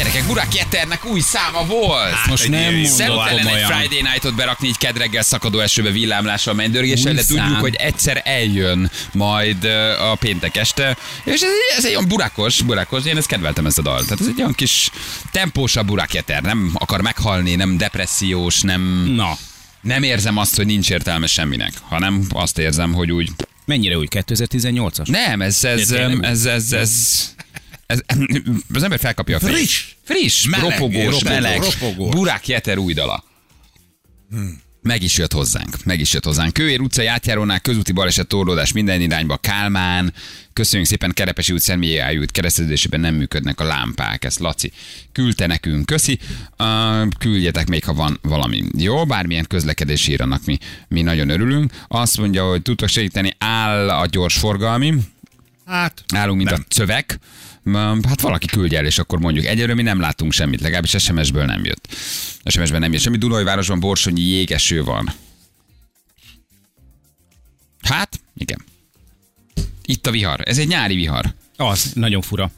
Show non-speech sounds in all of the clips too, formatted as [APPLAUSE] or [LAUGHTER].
Gyerekek, Burák Jetternek új száma volt. Hát, Most nem mondod Szemtelen egy. Friday Night-ot berakni így kedreggel szakadó esőbe villámlással, mennydörgéssel, de tudjuk, hogy egyszer eljön majd a péntek este, és ez, ez egy olyan burákos, burákos, én ezt kedveltem ezt a dalt. Tehát ez egy olyan kis tempósabb Burák Jetter, nem akar meghalni, nem depressziós, nem, Na, nem érzem azt, hogy nincs értelme semminek, hanem azt érzem, hogy úgy mennyire új? 2018-as? nem, ez, ez, tényleg ez, ez, ez, ez, [CLEARS THROAT] az ember felkapja a fejét. Friss. Friss, Meleg, ropogós, meleg, ropogós. Burák Jeter új dala. Meg is jött hozzánk, meg is jött hozzánk. Kőér utcai átjárónál közúti baleset torlódás minden irányba. Kálmán, köszönjük szépen, Kerepesi út, Szentmihály út kereszteződésében nem működnek a lámpák. Ezt Laci küldte nekünk, köszi. Uh, küldjetek még, ha van valami. Jó, bármilyen közlekedés írnak, mi, mi nagyon örülünk. Azt mondja, hogy tudtok segíteni, áll a gyors forgalmi. Hát, Állunk, mint nem. a cövek. Ma, Hát valaki küldje el, és akkor mondjuk. Egyelőre mi nem látunk semmit, legalábbis SMS-ből nem jött. SMS-ben nem jött semmi. Dunajvárosban borsonyi jégeső van. Hát, igen. Itt a vihar. Ez egy nyári vihar. Az, nagyon fura.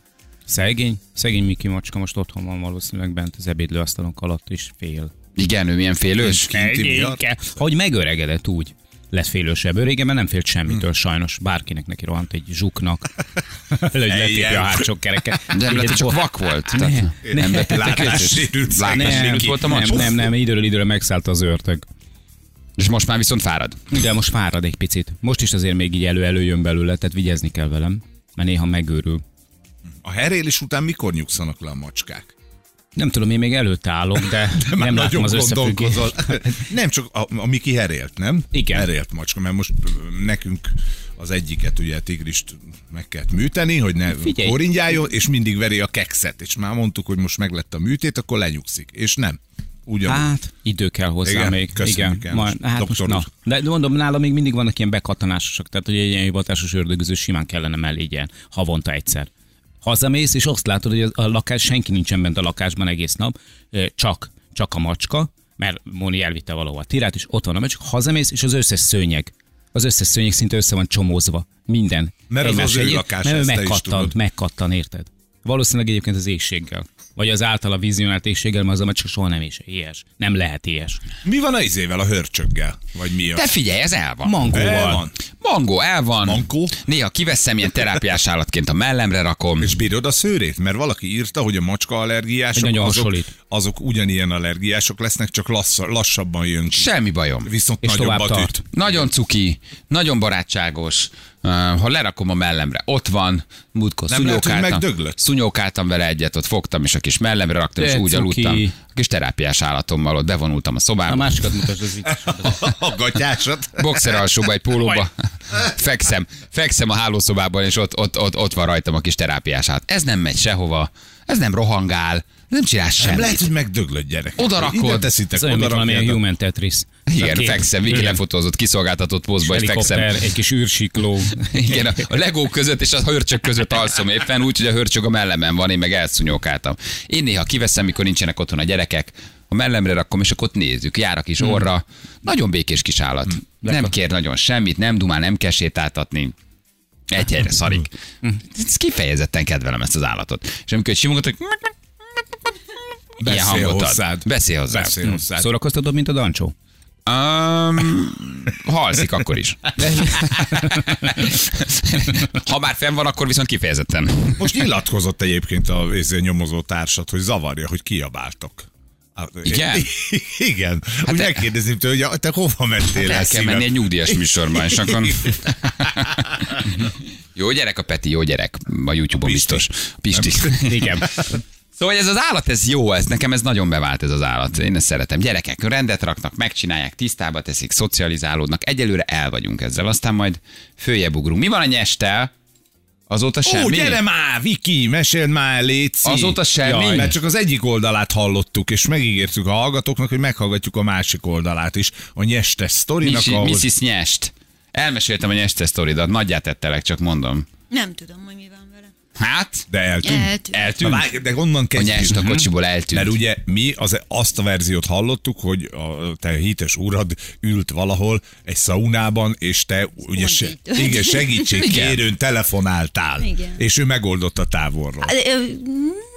Szegény, szegény Miki macska most otthon van valószínűleg bent az ebédlőasztalon alatt is fél. Igen, ő milyen félős. Hogy megöregedett úgy. Lett félősebb. Ő régen nem félt semmitől Hm. sajnos. Bárkinek neki rohant egy zsuknak. [LAUGHS] hogy letépje a hátsó kereket. De nem hogy csak vak volt. Nem Látássérült Nem, Látássérült volt a nem, nem, nem, időről időre megszállta az ördög. És most már viszont fárad. De most fárad egy picit. Most is azért még így elő-elő jön belőle, tehát vigyázni kell velem, mert néha megőrül. A herélés után mikor nyugszanak le a macskák? Nem tudom, én még előtte állok, de, [LAUGHS] De nem látom az összefüggést. [LAUGHS] Nem csak a, a Miki herélt, nem? Igen. Herélt macska, mert most nekünk az egyiket, ugye tigrist meg kellett műteni, hogy ne Figyelj. koringyáljon, és mindig veri a kekszet. És már mondtuk, hogy most meglett a műtét, akkor lenyugszik. És nem. Ugyanúgy. Hát, idő kell hozzá Igen, még. köszönjük, Igen, majd, hát most Doktor na. úr. De mondom, nála még mindig vannak ilyen bekattanásosok, tehát hogy egy ilyen hivatásos ördögöző simán kellene mellé ilyen havonta egyszer. Hazamész, és azt látod, hogy a lakás, senki nincsen bent a lakásban egész nap, csak, csak a macska, mert Móni elvitte valahova tirát, és ott van a macska, hazamész, és az összes szőnyeg, az összes szőnyeg szinte össze van csomózva. Minden. Mert az Egymás az ő egyéb- lakás, Mert ő megkattant, megkattan, érted? Valószínűleg egyébként az éjséggel. Vagy az általa vizionált éjséggel, mert az a macska soha nem is ilyes. Nem lehet ilyes. Mi van a izével, a hörcsöggel? Vagy mi a... De figyelj, ez el van. El Mangóval. van. Mangó el van. Mankó? Néha kiveszem ilyen terápiás állatként a mellemre rakom. És bírod a szőrét? Mert valaki írta, hogy a macska allergiások Nagyon azok, hasonlít. azok ugyanilyen allergiások lesznek, csak lassz, lassabban jön ki. Semmi bajom. Viszont És nagyobbat üt. Nagyon cuki, nagyon barátságos. Ha lerakom a mellemre, ott van, múltkor Nem lehet, szunyókáltam, megdöglött? szunyókáltam vele egyet, ott fogtam, és a kis mellemre raktam, és De úgy cuki. aludtam. A kis terápiás állatommal ott bevonultam a A szobába. másikat mutasd, az. [LAUGHS] A gatyásat. Boxer alsóba, egy pólóba. [LAUGHS] fekszem, fekszem a hálószobában, és ott, ott, ott, ott van rajtam a kis terápiás állat. Ez nem megy sehova, ez nem rohangál, nem csinál Nem semmit. lehet, hogy megdöglött gyerek. Oda rakod. Ide teszitek, Ez olyan, oda mint valamilyen human Tetris. Igen, fekszem, Viki lefotózott, kiszolgáltatott pózba, és fekszem. Egy kis űrsikló. Igen, a- a legó között és a hörcsök között alszom éppen úgy, hogy a hörcsög a mellemen van, én meg elszúnyókáltam. Én néha kiveszem, mikor nincsenek otthon a gyerekek, a mellemre rakom, és akkor ott nézzük, jár a kis orra. Nagyon békés kis állat. Nem kér nagyon semmit, nem dumál, nem kell sétáltatni. Egy helyre szarik. Ez kifejezetten kedvelem ezt az állatot. És amikor simogatok, ilyen Beszél ad. hozzád. Beszél hozzád. Beszél hozzád. Szórakoztatod, mint a Dancsó? Um, halszik akkor is. ha már fenn van, akkor viszont kifejezetten. Most nyilatkozott egyébként a izé, nyomozó társat, hogy zavarja, hogy kiabáltok. Hát, Igen? [LAUGHS] Igen. Hát úgy te- megkérdezném tőle, hogy te hova mentél el El kell szívem? menni egy nyugdíjas műsorban, és akkor... [LAUGHS] [LAUGHS] Jó gyerek a Peti, jó gyerek. A YouTube-on Pisti. biztos. Pisti. [LAUGHS] Igen. [LAUGHS] Szóval ez az állat, ez jó, ez nekem ez nagyon bevált ez az állat. Én ezt szeretem. Gyerekek rendet raknak, megcsinálják, tisztába teszik, szocializálódnak. Egyelőre el vagyunk ezzel, aztán majd följebb ugrunk. Mi van a nyestel? Azóta semmi? Ó, gyere már, Viki, meséld már, Léci. Azóta semmi? Jaj, mert csak az egyik oldalát hallottuk, és megígértük a hallgatóknak, hogy meghallgatjuk a másik oldalát is. A nyestes sztorinak, Mrs. Mrs. Nyest. Elmeséltem a nyeste sztoridat, nagyját tettelek, csak mondom. Nem tudom, hogy mi van vele. Hát? De eltűnt. Eltűnt. Na, Eltűnt? várj, de onnan A kezdjük. nyest a kocsiból eltűnt. Mert ugye mi az, azt a verziót hallottuk, hogy a te hites urad ült valahol egy szaunában, és te ugye se, igen, segítségkérőn telefonáltál. Igen. És ő megoldotta távolról.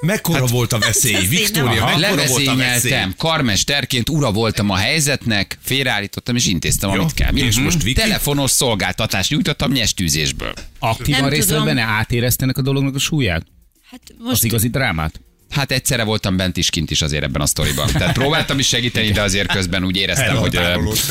Hát, Mekkora volt a veszély? Veszély, Viktória, mekkora volt a veszély? Karmesterként ura voltam a helyzetnek, félreállítottam és intéztem, Jó, amit kell. és most Viki? Telefonos szolgáltatást nyújtottam nyestűzésből. Aktívan részt vett benne, átéreztenek a dolognak a súlyát? Hát Az most igazi drámát? Hát egyszerre voltam bent is, kint is azért ebben a sztoriban. Tehát próbáltam is segíteni, de azért közben úgy éreztem, hogy...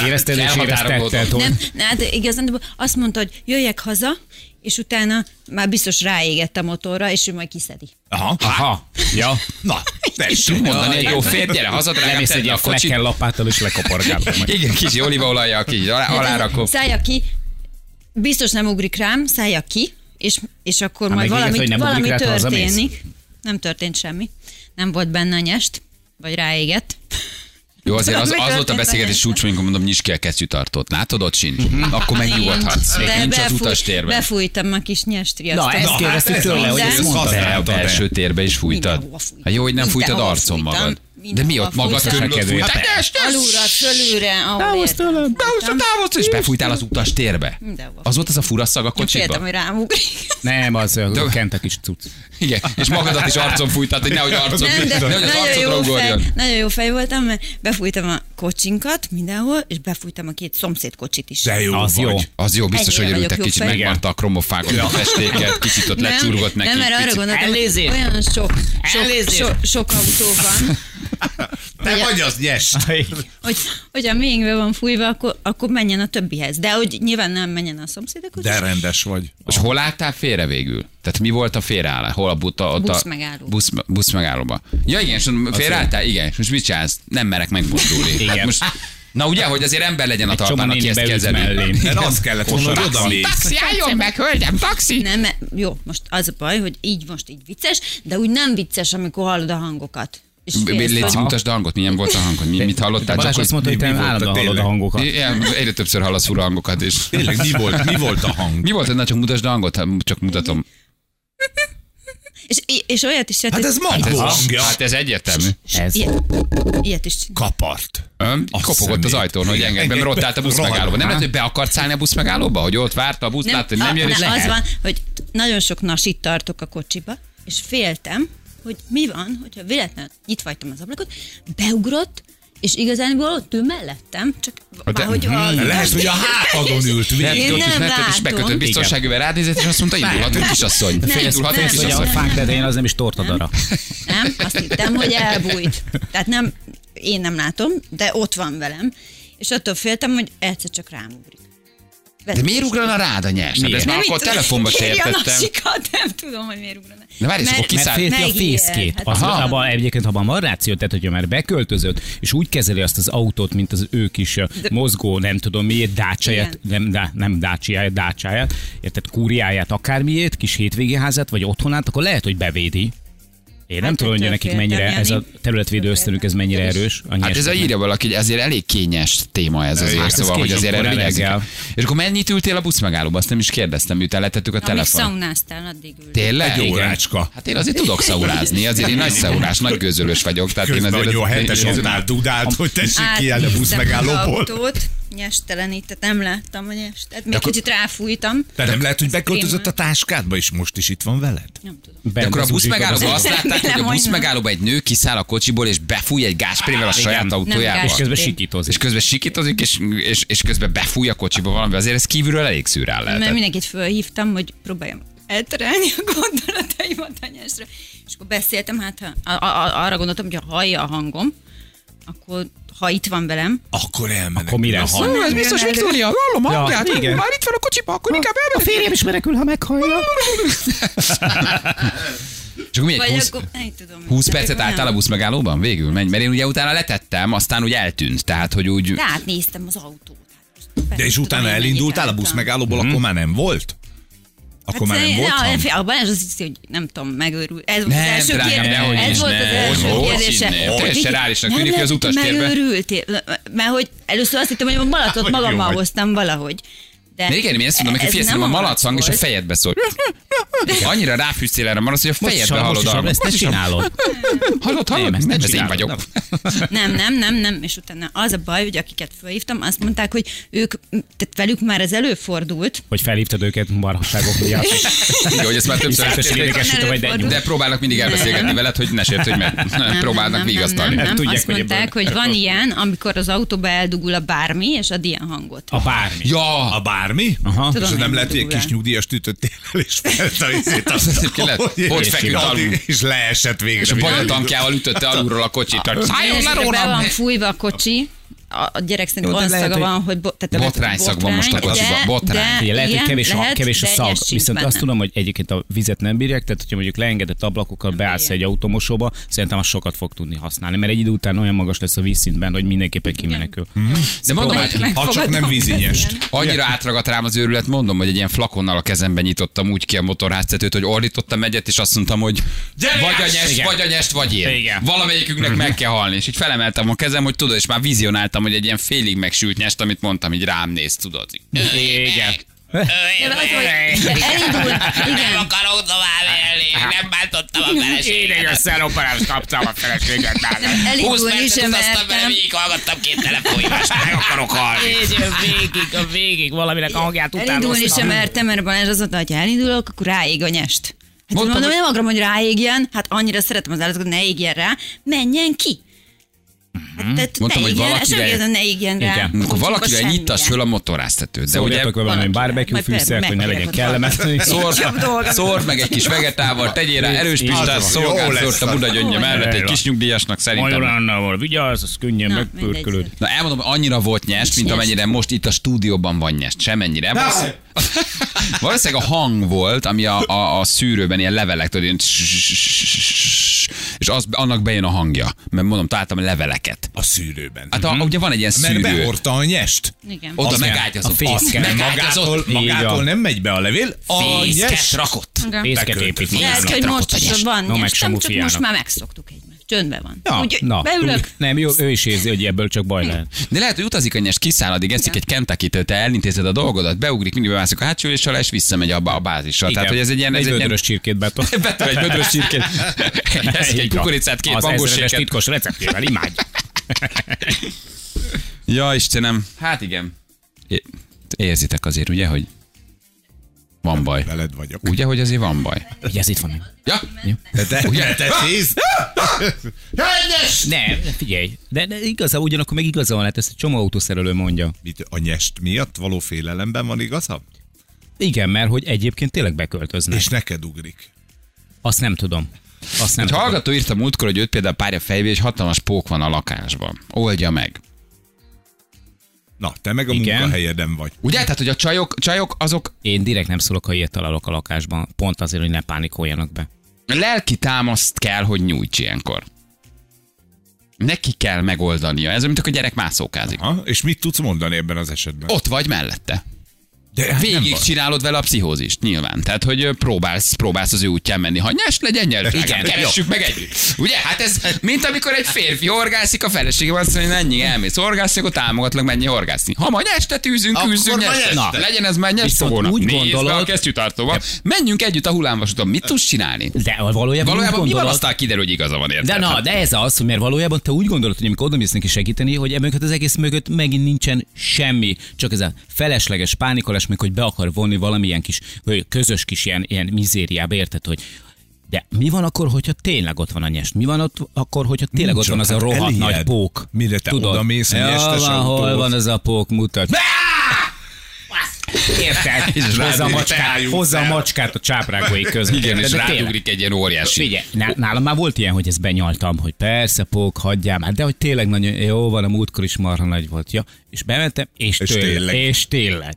Érezted és éreztetted, nem, hát igazán azt mondta, hogy jöjjek haza, és utána már biztos ráégett a motorra, és ő majd kiszedi. Aha. Aha, ja. Na, És tud mondani, egy jó férj, gyere haza, drágám, Lemész tedd egy a kocsit. lapáttal, és lekoporgálod meg. Igen, kis olívaolajjal, kis alá, alárakom. Szállja ki, biztos nem ugrik rám, szállja ki, és, és akkor Hát majd valami, nem valami történik. Nem történt semmi. Nem volt benne a nyest, vagy ráégett. Jó, [LAUGHS] azért az, az volt a beszélgetés csúcs, amikor mondom, nyisd ki a kesztyűtartót. Látod, ott sincs. Akkor megnyugodhatsz. De Nincs az befúj- utastérben. Befújtam a kis nyest Na, ezt hát kérdeztük ez tőle, hogy ez ezt az mondta. De a belső térbe is fújtad. Hát jó, hogy nem fújtad arcon magad. De mi ott magad fújtam. körül Kedvéért. fújtad? Alulra, fölülre, ahol Távozz tőlem. Behúzta távozta, és befújtál az utastérbe. Mindenhova. Az volt az a fura szag a Én féltem, hogy rám ugrik. Nem, az a kent a kis cucc. Igen, és magadat is arcon fújtad, hogy nehogy arcon, Nem, de nehogy az nagyon arcodra jó, fej, ugorjon. nagyon jó fej voltam, mert befújtam a kocsinkat mindenhol, és befújtam a két szomszéd kocsit is. De jó Az vagy. jó. Az jó, biztos, hogy Ennyire örültek, kicsit megmarta a kromofágot, a festéket, kicsit ott lecsurgott neki. Nem, mert arra gondoltam, hogy olyan sok, sok, sok autó van, Te Vagy az nyes. hogy, hogy a miénkbe van fújva, akkor, akkor menjen a többihez. De hogy nyilván nem menjen a szomszédokhoz. De rendes vagy. És hol álltál félre végül? Tehát mi volt a félreállás? Hol a buta? Ott Busz a megállóban. Busz, busz megállóba. Ja igen, és félreálltál? Igen. És most mit csinálsz? Nem merek megmozdulni. [LAUGHS] Igen. Hát most, na ugye, hogy azért ember legyen a talpán, aki ezt kezeli. Mert az kellett volna, hogy oda mész. Taxi, álljon meg, hölgyem, taxi! Nem, jó, most az a baj, hogy így most így vicces, de úgy nem vicces, amikor hallod a hangokat. Légy mutasd a hangot, milyen volt a hangod? Mi, mit hallottál? Balázs azt mondta, hogy mi- te állandóan hallod a hangokat. Igen, egyre többször hallasz fura hangokat, és... Tényleg, mi volt, mi volt a hang? Mi volt, na csak mutasd a hangot, ha csak mutatom. És, és olyat is Hát ez Hát Mankó ez, hangja. hát ez egyértelmű. Ez. Ilyet, ilyet is. Kapart. Azt kopogott az ajtón, hogy engedj be, mert ott állt a busz megállóba. Nem lehet, hogy be akart szállni a busz megállóba, hogy ott várta a busz, látta, hogy nem jön, és az van, hogy nagyon sok nasit tartok a kocsiba, és féltem, hogy mi van, hogyha véletlenül nyitva hagytam az ablakot, beugrott, és igazából ott ül mellettem, csak Hát de- hogy a... Lehet, hogy a hátadon ült végig. is nem látom. bekötött biztonságűvel rád nézett, és azt mondta, indulhatunk kisasszony. Nem, Indulhatunk nem, Hogy a kisasszony. fák tetején az nem is tortadara. Nem, azt hittem, hogy elbújt. Tehát nem, én nem látom, de ott van velem. És attól féltem, hogy egyszer csak rám ugrik. De miért ugrana rád a nyers? Hát Miért? ezt már Nem, akkor mit tudom, telefonba [LAUGHS] se a értettem. nasikat, nem tudom, hogy miért ugrana. De várj, Mert- Mert félti a fészkét. Hát Az, az- abban egyébként, abban van ráció, tehát hogyha már beköltözött, és úgy kezeli azt az autót, mint az ő kis de, mozgó, nem tudom miért, dácsáját, nem, dá, nem dácsiáját, dácsáját, érted, kúriáját, akármiét, kis hétvégi házát, vagy otthonát, akkor lehet, hogy bevédi. Én nem Hát tudom, hogy nekik mennyire ez a területvédő ösztönük, ez mennyire erős. A Hát ez a írja valaki, hogy azért elég kényes téma ez azért, Hát szóval, hogy azért erre vigyázzunk. És akkor mennyit ültél a busz megállóba? Azt nem is kérdeztem, miután letettük a Amíg telefon. szaunáztál, addig ült. Tényleg? Egy órácska. Hát én azért tudok szaunázni, azért én nagy szaunás, nagy gőzölős vagyok. Tehát én Közben azért a hetes dudált, hogy tessék kiállni a busz Autót, nyestelenített, nem láttam a nyestet. Még akkor- kicsit ráfújtam. De nem lehet, hogy beköltözött a táskádba, és most is itt van veled? Nem tudom. De akkor a busz megállóba az- azt látták, hogy a busz hogy megállóba egy nő kiszáll a kocsiból, és befúj egy gásprével a saját autójába. És közben sikítozik. És közben sikítozik, és, és, és közben befúj a kocsiba valami, azért ez kívülről elég szűrál Mert lehetett. mindenkit fölhívtam, hogy próbáljam elterelni a gondolataimat a nyesre. És akkor beszéltem, hát ha, a, a, arra gondoltam, hogy ha hallja a hangom, akkor ha itt van velem, Akkor elmennek. Akkor mire? Na, Szól? ha- ez biztos Viktória, hallom Ja, hangját, igen. már itt van a kocsiba, akkor inkább A elmenek. férjem is menekül, ha meghallja. És akkor mi egy vagy 20, akkor, nem tudom. 20 De percet álltál a busz megállóban végül? Menj, mert én ugye utána letettem, aztán úgy eltűnt. Tehát, hogy úgy... De átnéztem az autót. Hát De és utána elindultál a busz megállóból, akkor már nem volt? Akkor már nem Hát, volt hang? A Balázs azt hogy nem tudom, megőrül. Ez volt az első kérdés. Ez volt az első kérdése. Teljesen reálisnak tűnik, hogy az lehet, utastérben- Megőrültél. Mert hogy először azt hittem, hogy a Balatot magammal hoztam valahogy. De De igen, én ezt mondom, hogy nem a malacang és a fejedbe szól. Annyira ráfűztél erre a malac, hogy a Most fejedbe most hallod. ezt most a- csinálod. Hallod, hallod? Nem, nem Ez én vagyok. Nem, nem, nem, nem, és utána az a baj, hogy akiket felhívtam, azt mondták, hogy ők, tehát velük már ez előfordult, Hogy felhívtad őket marhasságok miatt. Igen, hogy ezt már többször vagy, de próbálnak mindig elbeszélgetni veled, hogy ne sértődj meg. nem, Próbálnak nem, vigasztalni. Nem. Tudják, Azt hogy mondták, hogy van ilyen, amikor az autóba eldugul a bármi, és ad ilyen hangot. A bármi. Ja, A bármi? Aha. Tudom, És nem lehet, hogy egy kis nyugdíjas el, és felte a lehet, ott feküdt alul. És leesett végre. és a bajatankjával ütötte alulról a kocsit. Szálljon le be van fújva a kocsi, a, a gyerek szerint olyan lehet, szaga van, hogy bo- tehát Botrány szag van most a botrány, Figyelj, lehet, hogy kevés, a, lehet, kevés a szag, viszont benne. azt tudom, hogy egyébként a vizet nem bírják, tehát hogyha mondjuk leengedett ablakokkal beállsz egy automosóba, szerintem az sokat fog tudni használni, mert egy idő után olyan magas lesz a vízszintben, hogy mindenképpen kimenekül. De mondom, Ha csak nem vízinyest. annyira átragadt rám az őrület, mondom, hogy egy ilyen flakonnal a kezemben nyitottam úgy ki a motorháztetőt, hogy ordítottam egyet, és azt mondtam, hogy vagy a nyest, Igen. vagy a nyest, vagy én. Valamelyikünknek meg kell halni. És így felemeltem a kezem, hogy tudod, és már vizionáltam, hogy egy ilyen félig megsült nyest, amit mondtam, így rám néz, tudod. Igen. De az, hogy- elindul, igen. akarok tovább élni, nem bántottam a feleséget. Én egy szeloparást kaptam a feleséget nálam. Elindulni 20 percet sem utaztam vele, mertem. végig hallgattam két telefonhívást, meg akarok halni. Így végig, a végig valaminek a hangját Elindulni utánoztam. sem mertem, mert Balázs az mondta, hogy ha elindulok, akkor ráég a nyest. Hát Mondtam, mondom, hogy- nem akarom, hogy ráégjen, hát annyira szeretem az állatokat, ne égjen rá, menjen ki. Hát, tehát Mondtam, ne hogy égjen rá, valakivel- semmi, ne égjen rá. Igen. Akkor semmilyen. nyittass föl a motorháztetőt. De ugye Szóljatok valami barbecue fűszert, hogy ne legyen kellemetlen. Szórd meg egy kis vegetával, tegyél rá erős pistát, szolgál, szórt a. Buda gyöngye mellett, egy kis nyugdíjasnak szerintem. annával vigyázz, az könnyen megpörkölöd. Na elmondom, annyira volt nyest, mint amennyire most itt a stúdióban van nyest. Semennyire. Valószínűleg- a hang volt, ami a, a, a szűrőben ilyen levelek, tudod, ilyen és az, annak bejön a hangja. Mert mondom, találtam leveleket. A szűrőben. Hát a, ugye van egy ilyen Mert szűrő. behordta a nyest. Igen. Oda Az megágyazott. a fészke. Azt Magától, magától nem megy be a levél, a Fészket nyest rakott. Fészket épít. Fészket hogy rakott most nyest. van nyestem, csak most már megszoktuk egymást. Csöndben van. Ja, Úgy, na, beülök, nem, jó, ő is érzi, hogy ebből csak baj lehet. De lehet, hogy utazik a nyest, kiszáll, addig eszik egy kentucky te elintézed a dolgodat, beugrik, mindig bemászik a hátsó ülésre, és visszamegy abba a bázisra. Tehát, hogy ez egy ilyen... Ez egy egy ilyen vödörös csirkét beton. [LAUGHS] Betől egy vödrös csirkét. Eszik [LAUGHS] egy kukoricát, két Az titkos receptjével, imádj. [LAUGHS] Ja, Istenem. Hát igen. É- Érzitek azért, ugye, hogy van baj. Veled vagyok. Ugye, hogy azért van baj. Ugye ez itt van még. Ja? De te, Ugye? te tész? Nem, figyelj. De, de igaza, ugyanakkor meg igaza van, hát ezt egy csomó autószerelő mondja. Mit, a nyest miatt való félelemben van igaza? Igen, mert hogy egyébként tényleg beköltöznek. És neked ugrik. Azt nem tudom. Azt nem Egy tudom. hallgató írta múltkor, hogy őt például párja fejvé, és hatalmas pók van a lakásban. Oldja meg. Na, te meg a Igen. munkahelyeden vagy. Ugye? Tehát, hogy a csajok, csajok azok Én direkt nem szólok, ha ilyet találok a lakásban. Pont azért, hogy ne pánikoljanak be. lelki támaszt kell, hogy nyújts ilyenkor. Neki kell megoldania. Ez olyan, mint a gyerek mászókázik. Ha? És mit tudsz mondani ebben az esetben? Ott vagy mellette. De hát Végig csinálod vele a pszichózist, nyilván. Tehát, hogy próbálsz, próbálsz az ő útján menni. Ha nyers legyen, nyers. Igen, keressük meg együtt. Ugye? Hát ez, mint amikor egy férfi horgászik, a felesége azt mondja, mennyi elmész horgászni, akkor támogatlak, menni horgászni. Ha ma nyestet űzünk, Akkor űzzünk nyestet. Legyen ez már Viszont fogónak. úgy Nézd be gondolod- a kesztyűtartóba. Menjünk együtt a hullámvasúton. Mit tudsz csinálni? De valójában, Valójában mi van, aztán kiderül, hogy igaza van érted? De na, de ez az, mert valójában te úgy gondolod, hogy amikor oda mész neki segíteni, hogy emögött az egész mögött megint nincsen semmi, csak ez a felesleges pánikolás, meg hogy be akar vonni valamilyen kis, vagy közös kis ilyen, ilyen mizériába, érted, hogy de mi van akkor, hogyha tényleg ott van a nyest? Mi van ott akkor, hogyha tényleg Nincs ott van az a hát rohadt elijed. nagy pók? Mire te odamész a ja, nyestes van, hol van ez a pók, mutat. Érted? [LAUGHS] És Hozza a, macskát, hozza a macskát a csáprágói között. Igen, és rádugrik egy ilyen óriási. Figyelj, ná- nálam már volt ilyen, hogy ezt benyaltam, hogy persze, pók, hagyjál már, de hogy tényleg nagyon jó van, a múltkor is marha nagy volt. Ja, és bementem, és, És tényleg, tényleg. és tényleg.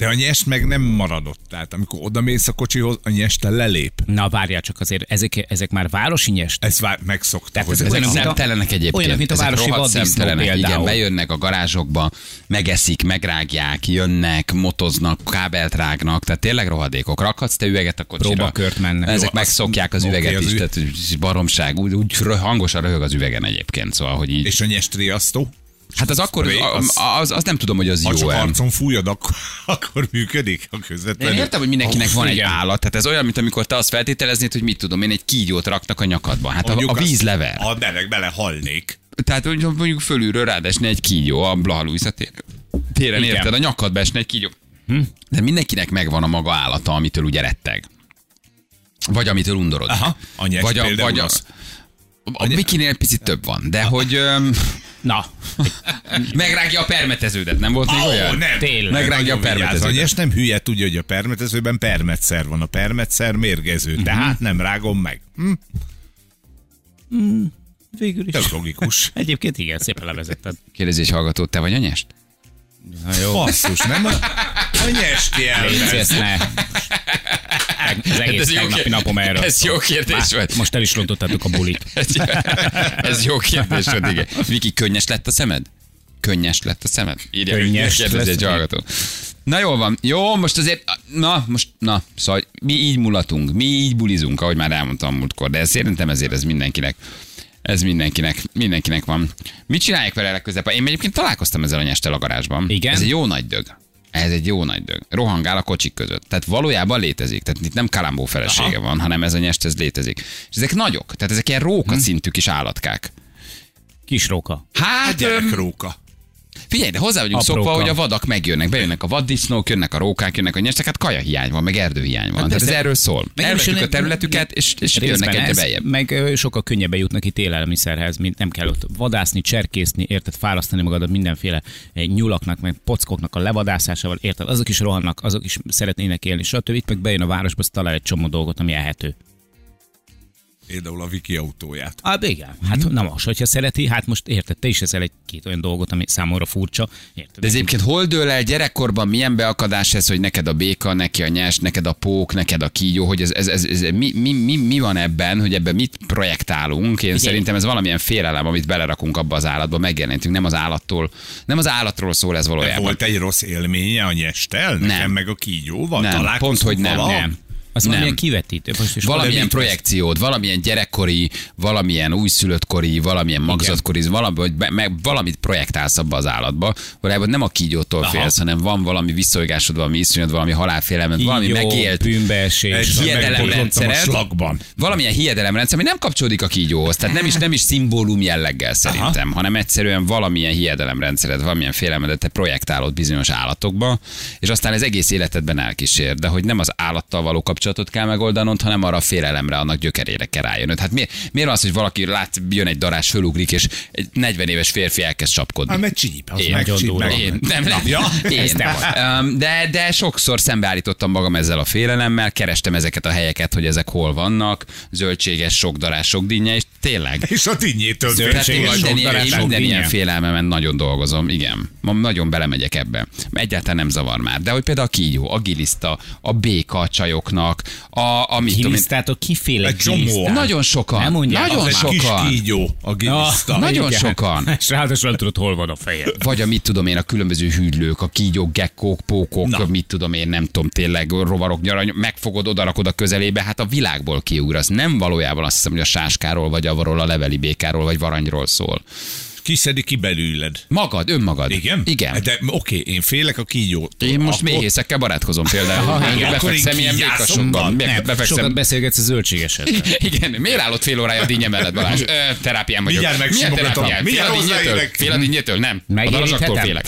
De a nyest meg nem maradott. Tehát amikor odamész a kocsihoz, a nyeste lelép. Na várjál csak azért, ezek, ezek már városi nyest. Ezt vár, megszokta, Tehát hogy ezek ez Ezek szemtelenek egyébként. olyanok, mint a Ezek városi szemtelenek. Igen, bejönnek a garázsokba, megeszik, megrágják, jönnek, motoznak, kábelt rágnak, tehát tényleg rohadékok. Rakhatsz te üveget a kocsira. Próbakört mennek. Ezek Jó, megszokják az üveget az is, ü- tehát baromság, úgy, úgy hangosan röhög az üvegen egyébként, szóval, hogy így. És a nyest riasztó? Hát az akkor, az, az, az nem tudom, hogy az Ha csak jó-e. arcon fújod, akkor, [LAUGHS] akkor működik a közvetlenül. én értem, hogy mindenkinek van egy állat, tehát ez olyan, mint amikor te azt feltételeznéd, hogy mit tudom én, egy kígyót raknak a nyakadba. Hát a, Mondjuk a víz lever. A bele, bele halnék. Tehát mondjuk fölülről rád esne egy kígyó a Blaha téren. Igen. érted, a nyakadba esne egy kígyó. Hm? De mindenkinek megvan a maga állata, amitől ugye retteg. Vagy amitől undorodik. Aha, a vagy a, vagy a, az. a Mikinél egy picit több van, de hogy öm, Na, [LAUGHS] megrágja a permeteződet, nem volt még Ó, olyan? nem. Tényleg. Megrágja a permeteződet. Anyes nem hülye, tudja, hogy a permetezőben permetszer van. A permetszer mérgező, Mhm. tehát nem rágom meg. Hm? végül is. Tök logikus. [LAUGHS] Egyébként igen, szépen levezetted. Kérdezés hallgató, te vagy a nyest? Na jó. Basszus, nem? A, a nyesti ne. Az egész ez jó tegnapi kér- napom erről. ez jó kérdés Már volt. Most el is rontottátok a bulit. [LAUGHS] Ez, ez jó kérdés volt, igen. Viki, könnyes lett a szemed? Könnyes lett a szemed? Írja, Könnyes kérdezi lesz. egy hallgató. Na jól van. Jó, most azért, na, most, na, szóval mi így mulatunk, mi így bulizunk, ahogy már elmondtam múltkor, de ez szerintem ezért ez mindenkinek. Ez mindenkinek, mindenkinek van. Mit csinálják vele legközelebb? Én egyébként találkoztam ezzel a nyestel a garázsban. Igen? Ez egy jó nagy dög. Ez egy jó nagy dög. Rohangál a kocsik között. Tehát valójában létezik. Tehát itt nem kalambó felesége Aha. van, hanem ez a nyest, ez létezik. És ezek nagyok. Tehát ezek ilyen róka Hm. szintű kis állatkák. Kis róka. Hát, öm, Gyerekróka. Figyelj, de hozzá vagyunk Apróka. szokva, hogy a vadak megjönnek. Bejönnek a vaddisznók, jönnek a rókák, jönnek a nyestek, hát kaja hiány van, meg erdőhiány van. Hát ez persze. erről szól. Elvetjük a területüket, és, és jönnek egyre ez, beljebb. Meg sokkal könnyebben jutnak itt élelmiszerhez, mint nem kell ott vadászni, cserkészni, érted, fárasztani magadat mindenféle eh, nyulaknak, meg pockoknak a levadászásával, érted, azok is rohannak, azok is szeretnének élni, stb. Itt meg bejön a városba, talál egy csomó dolgot, ami ehető. Például a Viki autóját. Hát igen, hát na most, hogyha szereti, hát most érted, te is eszel egy-két olyan dolgot, ami számomra furcsa, érted? De ez egyébként hol dől el gyerekkorban, milyen beakadás ez, hogy neked a béka, neki a nyers, neked a pók, neked a kígyó, hogy ez, ez, ez, ez mi, mi, mi, mi, van ebben, hogy ebben mit projektálunk? Én szerintem ez valamilyen félelem, amit belerakunk abba az állatba, megjelenítünk, nem az állattól, nem az állatról szól ez De valójában. volt egy rossz élménye a nyestel? Nekem Nem. meg a kígyóval? Nem, pont, hogy nem, nem. Az Nem. valamilyen kivetítő. Most is Valamilyen valami- projekciód, valamilyen gyerekkori, valamilyen újszülöttkori, valamilyen magzatkori, valami, hogy be, meg valamit projektálsz abba az állatba. Valójában nem a kígyótól Aha. félsz, hanem van valami visszolygásod, valami iszonyod, valami halálfélelmed, valami Kígyó, megélt bűnbeesés. Hiedelemrendszered. valamilyen hiedelemrendszer, ami nem kapcsolódik a kígyóhoz. Tehát nem is, nem is szimbólum jelleggel szerintem, Aha. hanem egyszerűen valamilyen hiedelemrendszered, valamilyen félelmedet te projektálod bizonyos állatokba, és aztán ez egész életedben elkísér. De hogy nem az állattal való kapcsolatot kell megoldanod, hanem arra a félelemre, annak gyökerére kell rájönnöd. Hát miért, miért van az, hogy valaki lát, jön egy darás, fölugrik, és egy 40 éves férfi elkezd csapkodni? Hát meg csíp. Az Én. Nagyon durva. Én, nem, nem, Ja, én. De, de sokszor szembeállítottam magam ezzel a félelemmel, kerestem ezeket a helyeket, hogy ezek hol vannak, zöldséges, sok darás, sok dinnye, és tényleg. És a dinnyétől én Zöldséges, minden, sok ilyen, darás, én minden sok ilyen félelmemen nagyon dolgozom, igen. Ma nagyon belemegyek ebbe. Egyáltalán nem zavar már. De hogy például a kígyó, a giliszta, a béka a csajoknak, a, a mit tudom én, Gilisztátok kiféle Egy csomó. nagyon sokan, Nem mondják. nagyon Az egy kis sokan. kígyó, a giliszta. Ah, Nagyon igen. sokan. [LAUGHS] És ráadásul nem tudod, hol van a fejed. Vagy a mit tudom én, a különböző hűdlők, a kígyók, gekkók, pókok, Na. mit tudom én, nem tudom, tényleg rovarok, nyarany, megfogod, odarakod a közelébe, hát a világból kiugrasz. Nem valójában azt hiszem, hogy a sáskáról, vagy avarról, a leveli békáról, vagy varanyról szól. Kiszedi ki belőled. Magad, önmagad. Igen? Igen. De oké, én félek a kígyótól. Én most Akkor- méhészekkel barátkozom például. igen. Én Akkor én befekszem ilyen békasokban. Befekszem. sokat beszélgetsz a zöldségesedről. Igen, miért állott fél órája a dinnye mellett, Balázs? Ö, terápián vagyok. Mindjárt Milyen megsimogatom. terápián? Fél a Mindjárt dinnyétől? hozzáérek. Fél a dinnyétől? Nem. A darazsaktól félek.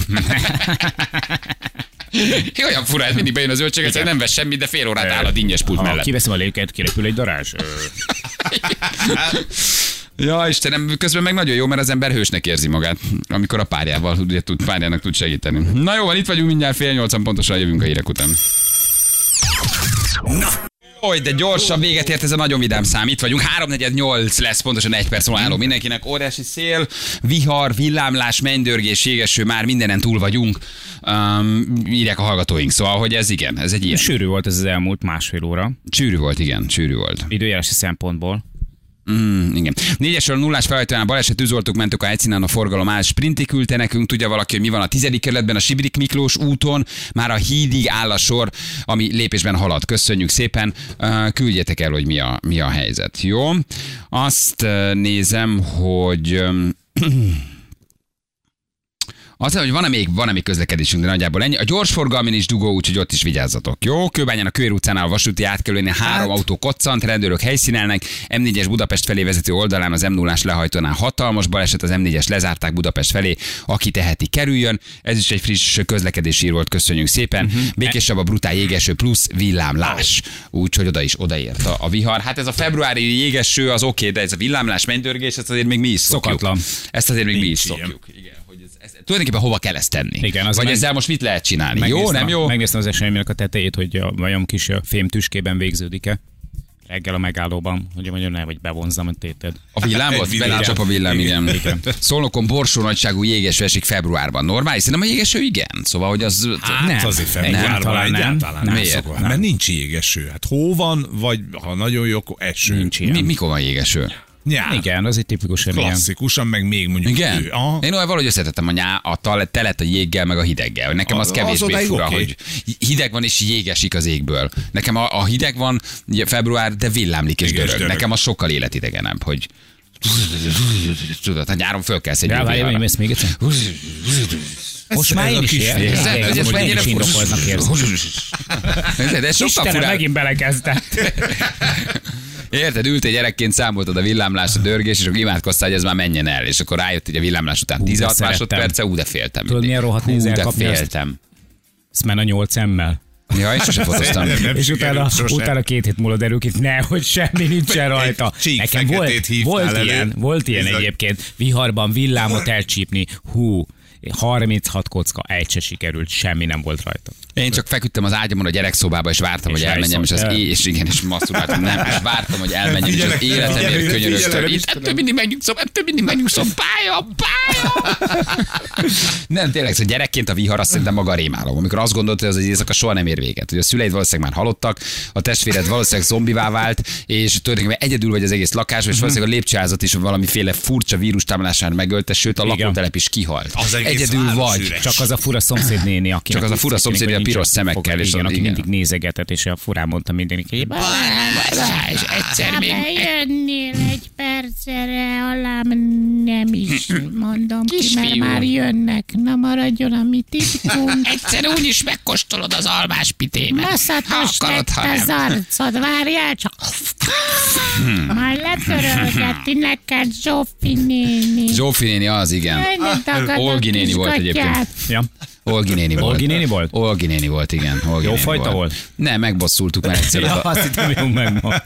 Olyan fura, ez mindig bejön a zöldséget, nem vesz semmit, de fél órát áll a dinnyes pult Ha mellett. kiveszem a lőket, kirepül egy darázs. [LAUGHS] Ja, Istenem, közben meg nagyon jó, mert az ember hősnek érzi magát, amikor a párjával ugye, tud, párjának tud segíteni. Na jó, van, itt vagyunk mindjárt fél nyolcan pontosan jövünk a hírek után. Oly, de gyorsan véget ért ez a nagyon vidám szám. Itt vagyunk, 348 lesz, pontosan egy perc múlva álló mindenkinek. Óriási szél, vihar, villámlás, mennydörgés, jégeső, már mindenen túl vagyunk. Um, írják a hallgatóink, szóval, hogy ez igen, ez egy ilyen. Sűrű volt ez az elmúlt másfél óra, Csűrű volt, igen, csűrű volt. időjárási szempontból. Mm, igen. Négyesről nullás felajtónál baleset tűzoltók mentek a egyszínen a forgalom áll. Sprinti küldte nekünk, tudja valaki, hogy mi van a tizedik kerületben, a Sibrik Miklós úton, már a hídig áll a sor, ami lépésben halad. Köszönjük szépen, küldjetek el, hogy mi a, mi a helyzet. Jó? Azt nézem, hogy [CLEARS THROAT] Azt mondja, hogy van-e még, van-e még közlekedésünk, de nagyjából ennyi. A gyorsforgalmin is dugó, úgyhogy ott is vigyázzatok. Jó, Kőbányán a Kőér utcánál a vasúti átkelőnél három Hát. autó koccant, rendőrök helyszínelnek. M4-es Budapest felé vezető oldalán az m 0 lehajtónál hatalmas baleset, az M4-es lezárták Budapest felé, aki teheti kerüljön. Ez is egy friss közlekedési ír volt, köszönjük szépen. Mhm. Uh-huh. Békésebb a brutál jégeső plusz villámlás. Úgyhogy oda is odaért a, a vihar. Hát ez a februári jégeső az oké, de ez a villámlás, mennydörgés, ezt azért még mi is szokjuk. Szokatlan. Ezt azért még mi is Nincs ilyen. szokjuk. Igen, ez, tulajdonképpen hova kell ezt tenni? Igen, az Vagy meg- ezzel most mit lehet csinálni? Jó, nem jó? Megnéztem az eseménynek a tetejét, hogy a vajon kis fémtüskében végződik-e. Reggel a megállóban, hogy mondjam, ne, vagy bevonzam a téted. A villám. [LAUGHS] Belácsap a villám, igen. Igen. igen. Szolnokon borsó nagyságú jégeső esik februárban. Normális? Szerintem a jégeső igen. Szóval, hogy az... Hát Nem. azért februárban Egyáltalán nem. egyáltalán Nem. nem. Miért? szokott. Mert nincs jégeső. Hát hó van, vagy ha nagyon jó, akkor eső. Nincs ilyen. Mi, mikor van jégeső? Nyár. Igen, az egy tipikusan ilyen. Klasszikusan, meg még mondjuk Igen? ő. Aha. Én olyan valahogy összetettem a, nyá, a tal- telet a jéggel, meg a hideggel. Nekem az Az- kevésbé fura, oké. hogy hideg van és jégesik az égből. Nekem a, a hideg van ugye február, de villámlik és dörög. dörög. Nekem az sokkal életidegenebb, hogy Tudod, hát nyáron fölkelsz egy jó várj, ezt még egyszer. Most már ez én is érzem. hogy ez Most mennyire is indokoltnak érzem. De sokkal Istenem, furább. megint belekezdte. [LAUGHS] Érted, ültél gyerekként, számoltad a villámlás, a dörgés, és akkor imádkoztál, hogy ez már menjen el. És akkor rájött, hogy a villámlás után de 16 szerettem. másodperce, ú, de féltem. Tudod, milyen rohadt Hú, de féltem. Ezt már a nyolc emmel. Ja, [LAUGHS] és sose fotóztam. És utána, utána két hét múlva derül ki, ne, hogy semmi nincsen rajta. csík Nekem volt, volt elő. ilyen, volt ilyen Bizony. egyébként. Viharban villámot elcsípni. Hú, 36 kocka, egy se sikerült, semmi nem volt rajta. Én csak feküdtem az ágyamon a gyerekszobába, és vártam, És hogy elmenjem, és az é- és igen, és masszuráltam, nem, és vártam, hogy elmenjem, és az Figyelek, életemért figyelek, könyörögtem. figyelek, ettől mindig megnyugszom, ettől mindig megnyugszom, pálya, pálya. Nem, tényleg, szóval gyerekként a vihar azt szerintem maga a rémálom. Amikor azt gondolt, hogy az egy éjszaka soha nem ér véget. Hogy a szüleid valószínűleg már halottak, a testvéred valószínűleg zombivá vált, és tulajdonképpen egyedül vagy az egész lakásban, és valószínűleg a lépcsőházat is valamiféle furcsa vírus támadásán megölte, sőt a lakótelep is kihalt. Az egész Egyedül vagy. üres. Csak az a fura szomszédnéni, aki Csak az a fura szomszédnéni a piros szemekkel, és igen, aki igen. mindig nézegetett, és a furán mondta mindenki, hogy És egyszer még Bejönnél egy percre, alám nem is [CLEARS THROAT] mondom ki, mert már jönnek. Na maradjon a mi titkunk. [LAUGHS] egyszer úgy is megkóstolod az almás pitémet. Maszatos lett az arcod, várjál csak. Majd letörölgeti neked Zsófi néni. Zsófi néni az, igen. Tagad Olgi néni volt egyébként. ja. Olgi néni volt. Olgi néni volt? Olgi néni volt, igen. Olgi Jó fajta volt? Nem, megbosszultuk, mert egyszer [LAUGHS] ja, oda, azt hittem, jó meg ma. [LAUGHS]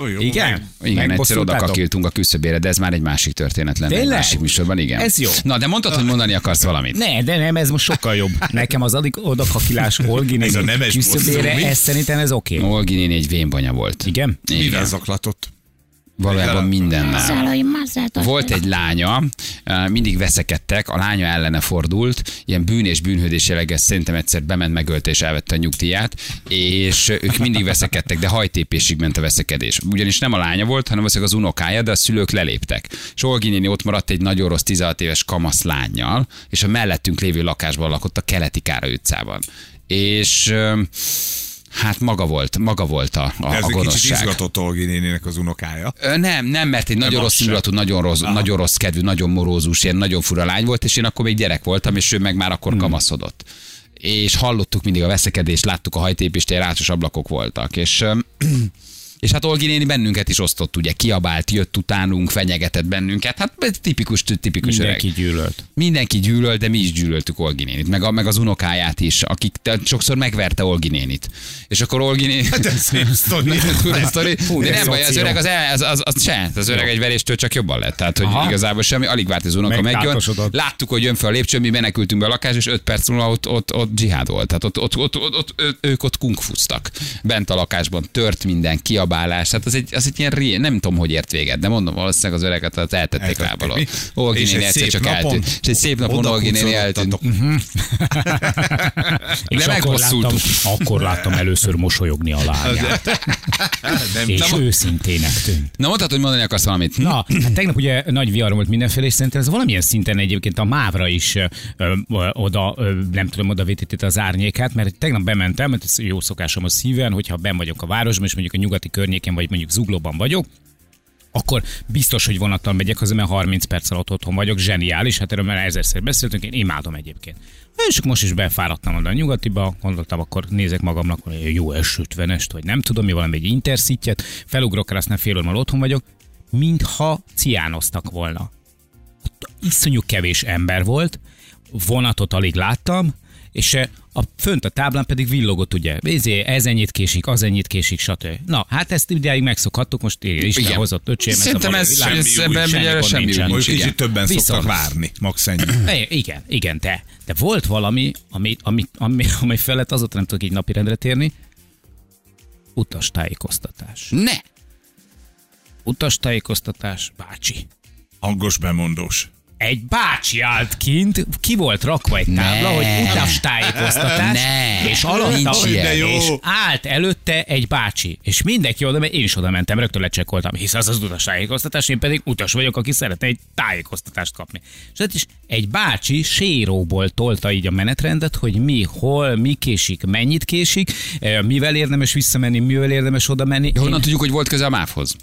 Ó, jó, Igen? igen, egyszer oda kakiltunk a küszöbére, de ez már egy másik történet lenne. egy Tényleg? Másik műsorban, igen. Ez jó. Na, de mondtad, hogy mondani akarsz valamit. Ne, de nem, ez most sokkal jobb. Nekem az alig odakakilás Olgi Ez a néni küszöbére, ez szerintem ez oké. Okay. Olgi néni egy vénbanya volt. Igen? Mivel Igen. zaklatott? Valójában mindennel. Volt egy lánya, eh, mindig veszekedtek, a lánya ellene fordult, ilyen bűn és bűnhődés jelleggel szerintem egyszer bement, megölte és elvette a nyugdíját, és ők mindig veszekedtek, de hajtépésig ment a veszekedés. Ugyanis nem a lánya volt, hanem az az unokája, de a szülők leléptek. És Olgi néni ott maradt egy nagyon rossz 16 éves kamasz lányjal, és a mellettünk lévő lakásban lakott a keleti Kára utcában. És eh, hát maga volt, maga volt a, a, Ez a egy kicsit gonoszság. izgatott Olgi nénének az unokája. Ö, Nem, nem, mert egy nagyon az rossz indulatú, nagyon rossz, nagyon rossz kedvű, nagyon morózus, ilyen nagyon fura lány volt, és én akkor még gyerek voltam, és ő meg már akkor hmm. kamaszodott. És hallottuk mindig a veszekedést, láttuk a hajtépést, ilyen rácsos ablakok voltak, és és hát Olgi néni bennünket is osztott, ugye, kiabált, jött utánunk, fenyegetett bennünket, hát ez tipikus, tipikus Mindenki öreg. gyűlölt. Mindenki gyűlölt, de mi is gyűlöltük Olgi nénit, meg, a, meg az unokáját is, akik sokszor megverte Olgi nénit. És akkor Olgi néni... Hát ez szép sztori. [LAUGHS] Sztori? Hú, De de nem baj, az öreg az, el, az, az, az se. Az öreg egy veréstől csak jobban lett. Tehát, hogy Aha. igazából semmi, alig várt az unoka megjön. Láttuk, hogy jön fel a lépcsőn, mi menekültünk be a lakás, és öt perc múlva ott, ott, ott dzsihád volt. Tehát ott, ott, ott, ott, ott, ők ott kungfuztak. Bent a lakásban tört minden, kiabálás. Hát az egy, az egy ilyen ré, nem tudom, hogy ért véget, de mondom, valószínűleg az öreget az eltették Eltették, lábalól. Olgi néni egy egyszer szép csak napon eltűnt. És egy szép napon Olgi néni eltűnt. És De akkor láttam, megbosszultuk. akkor láttam először mosolyogni a lányát. [LAUGHS] Nem, És nem, őszintének tűnt. Na mondtad, hogy mondani akarsz valamit. Na, hát tegnap ugye nagy vihar volt mindenféle, és szerintem ez valamilyen szinten egyébként a mávra is ö, ö, oda, ö, nem tudom, oda vétített az árnyékát, mert tegnap bementem, mert ez jó szokásom a szíven, hogyha ben vagyok a városban, és mondjuk a nyugati környéken, vagy mondjuk Zuglóban vagyok, akkor biztos, hogy vonattal megyek haza, mert 30 perc alatt otthon vagyok, zseniális, hát erről már ezerszer beszéltünk, én imádom egyébként. És most is befáradtam oda a nyugatiba, gondoltam, akkor nézek magamnak, hogy jó S50-est, vagy nem tudom, mi valami egy intercityet, felugrok el, aztán fél óra otthon vagyok, mintha ciánoztak volna. Ott iszonyú kevés ember volt, vonatot alig láttam, és eh, a, fönt a táblán pedig villogott, ugye, Izé, ez ennyit késik, az ennyit késik, stb. Na, hát ezt ideig megszokhattuk, most Isten Igen. hozott öcsém. ez a Szerintem ez, világ. ez ebben semmi semmi nincsen. igen. kicsit többen Viszont- szoktak várni, max ennyi. [CLEARS THROAT] Igen, igen, de, de volt valami, ami, ami, ami, ami felett azóta nem tudok így napirendre térni. Utastájékoztatás. Ne! Utastájékoztatás, bácsi. Hangos bemondós. Egy bácsi állt kint, ki volt rakva egy tábla, Ne. hogy utastájékoztatás, Ne. és alatta, és állt előtte egy bácsi, és mindenki oda, mert én is oda mentem, rögtön lecsekkoltam, hisz az az utastájékoztatás, én pedig utas vagyok, aki szeretne egy tájékoztatást kapni. És hát is egy bácsi séróból tolta így a menetrendet, hogy mi, hol, mi késik, mennyit késik, eh, mivel érdemes visszamenni, mivel érdemes oda menni. Honnan tudjuk, hogy volt köze a MÁV-hoz?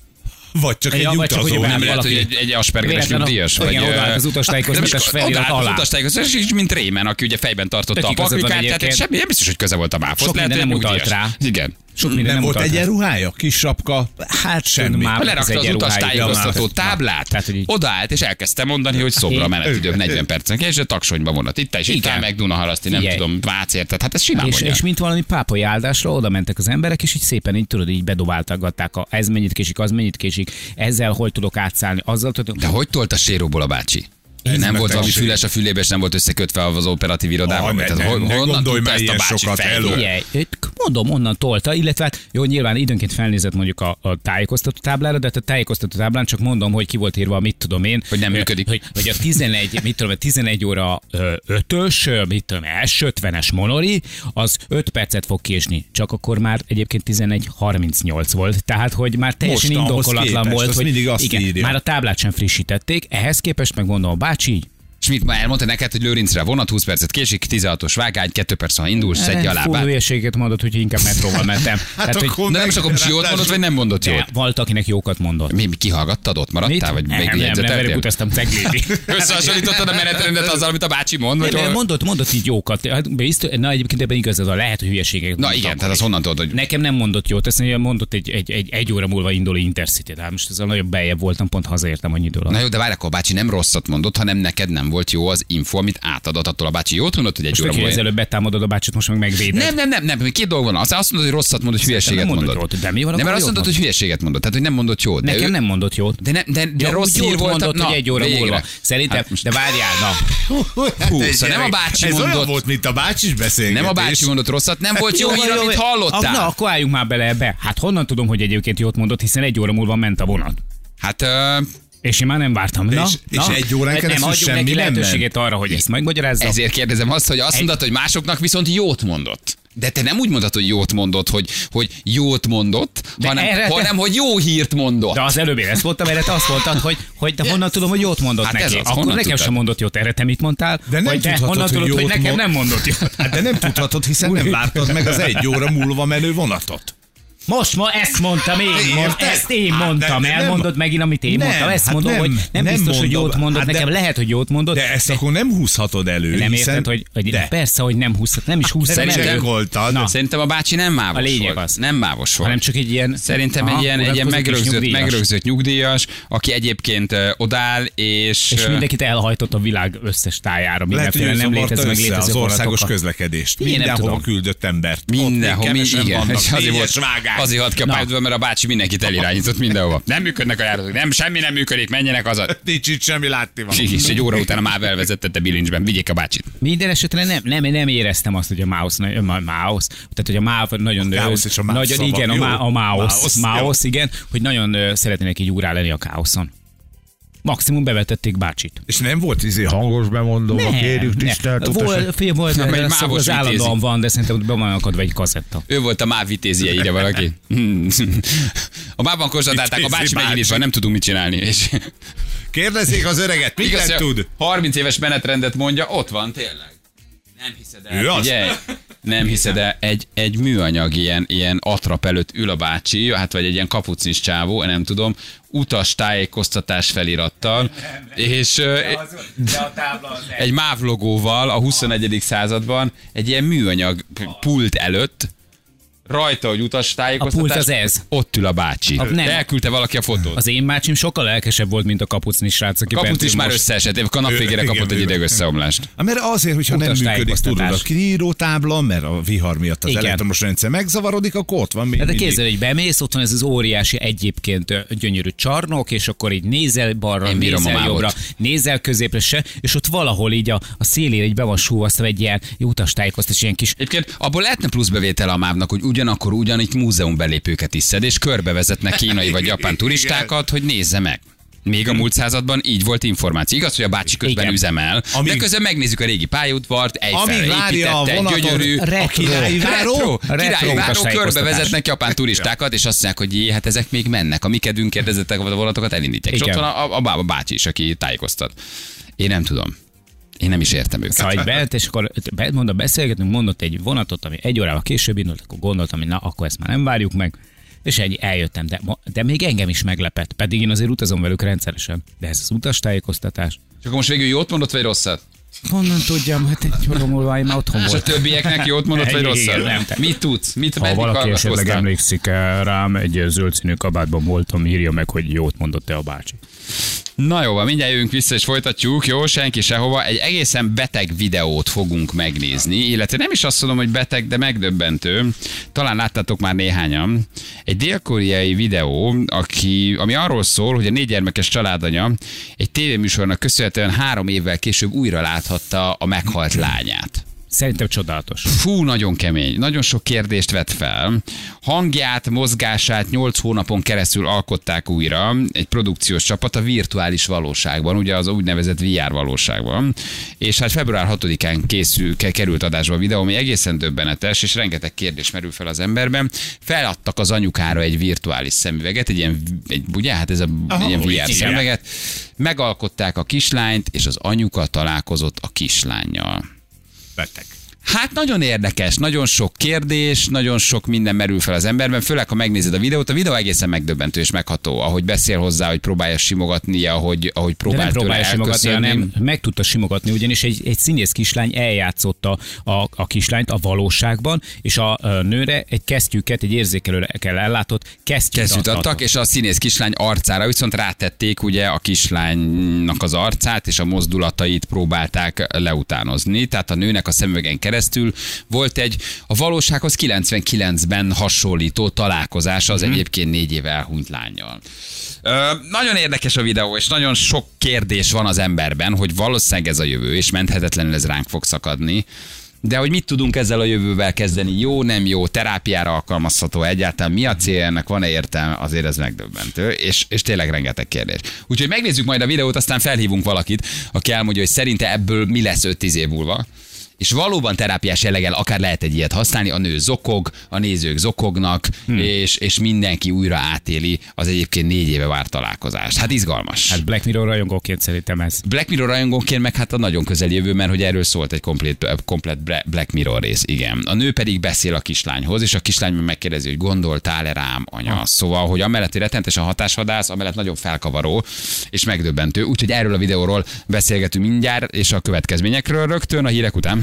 Vagy csak egy Ja, csak, utazó. be- Nem lehet, hogy egy, egy aspergeres nyugdíjas? igen, vagy, odaállt ö, az utastájékoztatás felirat odaállt alá. az utastájékoztatás, és mint Rémen, aki ugye fejben tartotta Tök a tehát egyébként. semmi, nem biztos, hogy köze volt a MÁV-hoz. Sok minden nem utalt rá. Igen. Sok minden Nem nem volt utalt rá. egyenruhája? Kis sapka? Hát Semmi. Már Lerakta az egyenruháig. utastájékoztató Na, táblát, Tehát, hogy így- odaállt, és elkezdte mondani, hogy szobra a Én- menetidők 40 percen, és a taksonyba vonat. Itt és itt Igen. meg Dunaharaszti, nem Figyelj. tudom, Vác érted. Hát ez simán és, mondja. és mint valami pápai áldásra oda mentek az emberek, és így szépen így tudod, így bedobáltatgatták, a, ez mennyit késik, az mennyit késik, ezzel hogy tudok átszállni, azzal tudok. De hogy tolt a séróból a bácsi? Ez nem volt valami füles a fülébe, és nem volt összekötve az operatív irodával. Ah, ne- ne- ne honnan gondolj már ezt a bácsi sokat. Figyelj, mondom, onnan tolta, illetve hát jó, nyilván időnként felnézett mondjuk a, a tájékoztató táblára, de hát a tájékoztató táblán csak mondom, hogy ki volt írva, mit tudom én. Hogy nem működik. Hogy, hogy a 11, mit tudom, a 11 óra 5-ös, mit tudom, S50-es monori, az 5 percet fog késni. Csak akkor már egyébként 11.38 volt. Tehát, hogy már teljesen Most indokolatlan képest, volt, azt hogy mindig azt igen, írja. már a táblát sem frissítették. Ehhez képest megmondom a bácsi, mit már elmondta neked, hogy Lőrincre a vonat 20 percet késik, 16-os vágány, 2 perc, ha indulsz, szedj a lábát. hülyeséget mondott, hogy inkább metróval mentem. [LAUGHS] Tehát, hogy De nem is akkor jót mondott, vagy nem mondott jót? volt, akinek jókat mondott. Mi, mi kihallgattad ott? Maradtál? Vagy nem, még nem, nem, utaztam ceglédi. [LAUGHS] Összehasonlítottad a menetrendet azzal, amit a bácsi mond? Vagy Nem, mondott, mondott így jókat. Hát, biztos, na egyébként ebben igazad van, lehet, hogy hülyeségek. Na igen, tehát az honnan tudod, hogy Nekem nem mondott jót, ezt mondott egy, egy, egy, egy óra múlva induló Intercity, de most ezzel nagyobb bejebb voltam, pont hazaértem annyi idő Na jó, de várj, akkor a bácsi nem rosszat mondott, hanem neked nem volt jó az info, amit átadott attól a bácsi. Jót mondott, hogy egy Most óra múlva. előbb betámadod a bácsit, most meg megvéded. Nem, nem, nem, nem, két dolog van. Az azt mondod, hogy rosszat mondott, hogy hülyeséget nem mondott mondott. jót, de mi van, Nem, mert azt mondod, hogy hülyeséget mondott, tehát hogy nem mondott jót. De Nekem ő- nem mondott jót. De, ne, de, de Ja, rossz jót volt. mondott, na, hogy egy óra végre. múlva. Szerintem, Hát most- de várjál, na. Hú, Te szóval nem a bácsi Ez mondott, volt, mint a bácsis beszélgetés. nem a bácsi mondott rosszat, nem volt jó hír, amit Na, hallottál. akkor álljunk már bele ebbe. Hát honnan tudom, hogy egyébként jót mondott, hiszen egy óra múlva ment a vonat. Hát És én már nem vártam. Na, És- és na, egy órán Hát keresztül nem semmi neki nem lehetőséget arra, hogy ezt megmagyarázza. ezért kérdezem azt, hogy azt mondod, hogy másoknak viszont jót mondott. De te nem úgy mondod, hogy jót mondott, hogy, hogy jót mondott, De hanem, erre te- hanem hogy jó hírt mondott. De az előbb én ezt mondtam, erre te azt mondtad, hogy, hogy de honnan tudom, hogy jót mondott Hát neki. ez az, Akkor nekem tudtad? sem mondott jót, erre te mit mondtál? De nem Vagy tudhatod, honnan hogy tudod, hogy jót nekem mond- nem mondott jót? Hát de nem tudhatod, hiszen nem vártad meg az egy óra múlva menő vonatot. Most ma ezt mondtam én, mond, ezt én Hát, mondtam, de- de nem- elmondod megint, amit én Nem, mondtam. Ezt hát mondom, nem, hogy nem, nem biztos, hogy mondom. jót mondott, Hát de- nekem lehet, hogy jót mondott. De ezt akkor nem húzhatod elő. nem hiszen... érted, hogy, hogy de. persze, hogy nem húzhat, nem is húztam Szerintem elő, csekkoltad. Na. Szerintem a bácsi nem mávos A lényeg volt. az. Nem mávos volt. hanem csak egy ilyen... Szerintem Aha, egy ilyen, egy ilyen megrögzött, nyugdíjas. megrögzött nyugdíjas, aki egyébként odáll, és... És mindenkit elhajtott a világ összes tájára, hogy mindenféle nem létező, meg létező az országos közlekedést. Nem Mindenhova küldött embert. Mindenhol, Ott még mi, kevesen igen. És azért volt, vágány. azért hat ki a Na. pályadból, mert a bácsi mindenkit elirányított mindenhova. Nem működnek a járatok, nem, semmi nem működik, menjenek haza. [LAUGHS] Nincs itt semmi látni van. És egy óra után a MÁV elvezetette bilincsben, vigyék a bácsit. Minden esetre nem, nem, nem éreztem azt, hogy a a mouse tehát hogy a MÁV nagyon, A káosz és a MÁV nagyon igen, a, má, a Mouse, mouse, igen, hogy nagyon szeretnének így úrá lenni a káoszon. Maximum bevetették bácsit. És nem volt izé hangos bemondó, Nem, kérjük tisztelt Volt, fél volt, Nem, egy az, mávos az állandóan van, de szerintem be van akadva egy kazetta. Ő volt a MÁV vitézie, ide valaki. [LAUGHS] A mában konstatálták, a bácsi megint itt van, nem tudunk mit csinálni. És Kérdezzék az öreget, mit tud? 30 éves menetrendet mondja, ott van tényleg. Nem hiszed Ő az? Ugye? Nem hiszed el, egy, egy műanyag ilyen, ilyen atrap előtt ül a bácsi, hát vagy egy ilyen kapucis csávó, nem tudom, utas tájékoztatás felirattal, és ö, egy MÁV logóval a 21. században egy ilyen műanyag pult előtt, rajta, hogy utas tájékoztatás. A pult az ez. Ott ül a bácsi. A- nem. Elküldte valaki a fotót. Az én bácsim sokkal lelkesebb volt, mint a kapucni srác, aki Kaput bent is már most. összeesett, a nap végére Igen, kapott egy ideg összeomlást. Hát Mert azért, hogyha nem Utas működik, tudod, a kiírótábla, mert a vihar miatt az Igen. elektromos rendszer megzavarodik, akkor ott van még Hát de képzeld, hogy bemész, ott van ez az óriási egyébként gyönyörű csarnok, és akkor így nézel balra, Én bírom a nézel jobbra, nézel középre se, és ott valahol így a, a szélére így be van súvasztva egy ilyen utas tájékoztatás, ilyen kis Egyébként abból lehetne plusz bevétel a mávnak, hogy ugyanakkor ugyanitt múzeum belépőket is szed, és körbevezetnek kínai vagy japán [LAUGHS] turistákat, hogy nézze meg. Még a múlt században így volt információ. Igaz, hogy a bácsi közben Igen. üzemel, de Amíg- közben megnézzük a régi pályaudvart, Amíg várja a vonaton gyönyörű, a királyi váró, retro, retro királyi utas váró tájékoztatás. körbevezetnek japán turistákat, és azt mondják, hogy jé, hát ezek még mennek. A mi kedvünk kérdezettek a vonatokat elindítják. És ott Igen. van a, a, a, a bácsi is, aki tájékoztat. Én nem tudom. Én nem is értem őket. Szóval bent, és akkor be- mondom, beszélgetünk, mondott egy vonatot, ami egy órával később indult, akkor gondoltam, hogy na, akkor ezt már nem várjuk meg. És ennyi, eljöttem, de, de még engem is meglepett, pedig én azért utazom velük rendszeresen. De ez az utastájékoztatás. Csak akkor most végül jót mondott, vagy rosszat? Honnan tudjam, hát egy óra múlva én már otthon És a többieknek jót mondott, vagy rosszat? nem, Mit tudsz? Mit Ha valaki esetleg emlékszik rám, egy zöld színű kabátban voltam, írja meg, hogy jót mondott-e a bácsi. Na jó, van, mindjárt jövünk vissza és folytatjuk, jó, senki sehova. Egy egészen beteg videót fogunk megnézni, illetve nem is azt mondom, hogy beteg, de megdöbbentő. Talán láttátok már néhányan. Egy dél-koreai videó, aki, ami arról szól, hogy a négy gyermekes családanya egy tévéműsornak köszönhetően három évvel később újra láthatta a meghalt lányát. Szerintem csodálatos. Fú, nagyon kemény. Nagyon sok kérdést vet fel. Hangját, mozgását 8 hónapon keresztül alkották újra egy produkciós csapat a virtuális valóságban, ugye az úgynevezett VR valóságban. És hát február 6-án készül, ke- került adásba a videó, ami egészen döbbenetes, és rengeteg kérdés merül fel az emberben. Feladtak az anyukára egy virtuális szemüveget, egy ilyen, egy, ugye, hát ez a Aha, ilyen VR szemüveget. Megalkották a kislányt, és az anyuka találkozott a kislányjal. Beteg. Hát nagyon érdekes, nagyon sok kérdés, nagyon sok minden merül fel az emberben, főleg ha megnézed a videót. A videó egészen megdöbbentő és megható, ahogy beszél hozzá, hogy próbálja simogatni, ahogy, ahogy De próbál nem tőle próbálja simogatni, hanem meg tudta simogatni, ugyanis egy, egy színész kislány eljátszotta a, a kislányt a valóságban, és a, a nőre egy kesztyűket, egy érzékelőkkel ellátott kesztyűt, Kesztyűt adtak. adtak, és a színész kislány arcára viszont rátették ugye a kislánynak az arcát, és a mozdulatait próbálták leutánozni. Tehát a nőnek a szemüvegen keresztül volt egy a valósághoz 99-ben hasonlító találkozása az Mhm. egyébként négy éve elhunyt lányjal. Ö, nagyon érdekes a videó, és nagyon sok kérdés van az emberben, hogy valószínűleg ez a jövő, és menthetetlenül ez ránk fog szakadni. De hogy mit tudunk ezzel a jövővel kezdeni? Jó, nem jó, terápiára alkalmazható egyáltalán, mi a cél ennek, van-e értelme, azért ez megdöbbentő, és, és tényleg rengeteg kérdés. Úgyhogy megnézzük majd a videót, aztán felhívunk valakit, aki elmondja, hogy szerinte ebből mi lesz 5-10 év múlva. És valóban terápiás jelleggel akár lehet egy ilyet használni, a nő zokog, a nézők zokognak, hmm. és, és mindenki újra átéli az egyébként négy éve várt találkozást. Hát izgalmas. Hát Black Mirror rajongóként szerintem ez. Black Mirror rajongónként meg hát a nagyon közeli jövő, mert hogy erről szólt egy komplet, komplet Black Mirror rész, igen. A nő pedig beszél a kislányhoz, és a kislány meg megkérdezi, hogy gondoltál-e rám, anya. Ah. Szóval, hogy amellett, hogy rettenetesen hatásvadász, amellett nagyon felkavaró és megdöbbentő. Úgyhogy erről a videóról beszélgetünk mindjárt, és a következményekről rögtön a hírek után.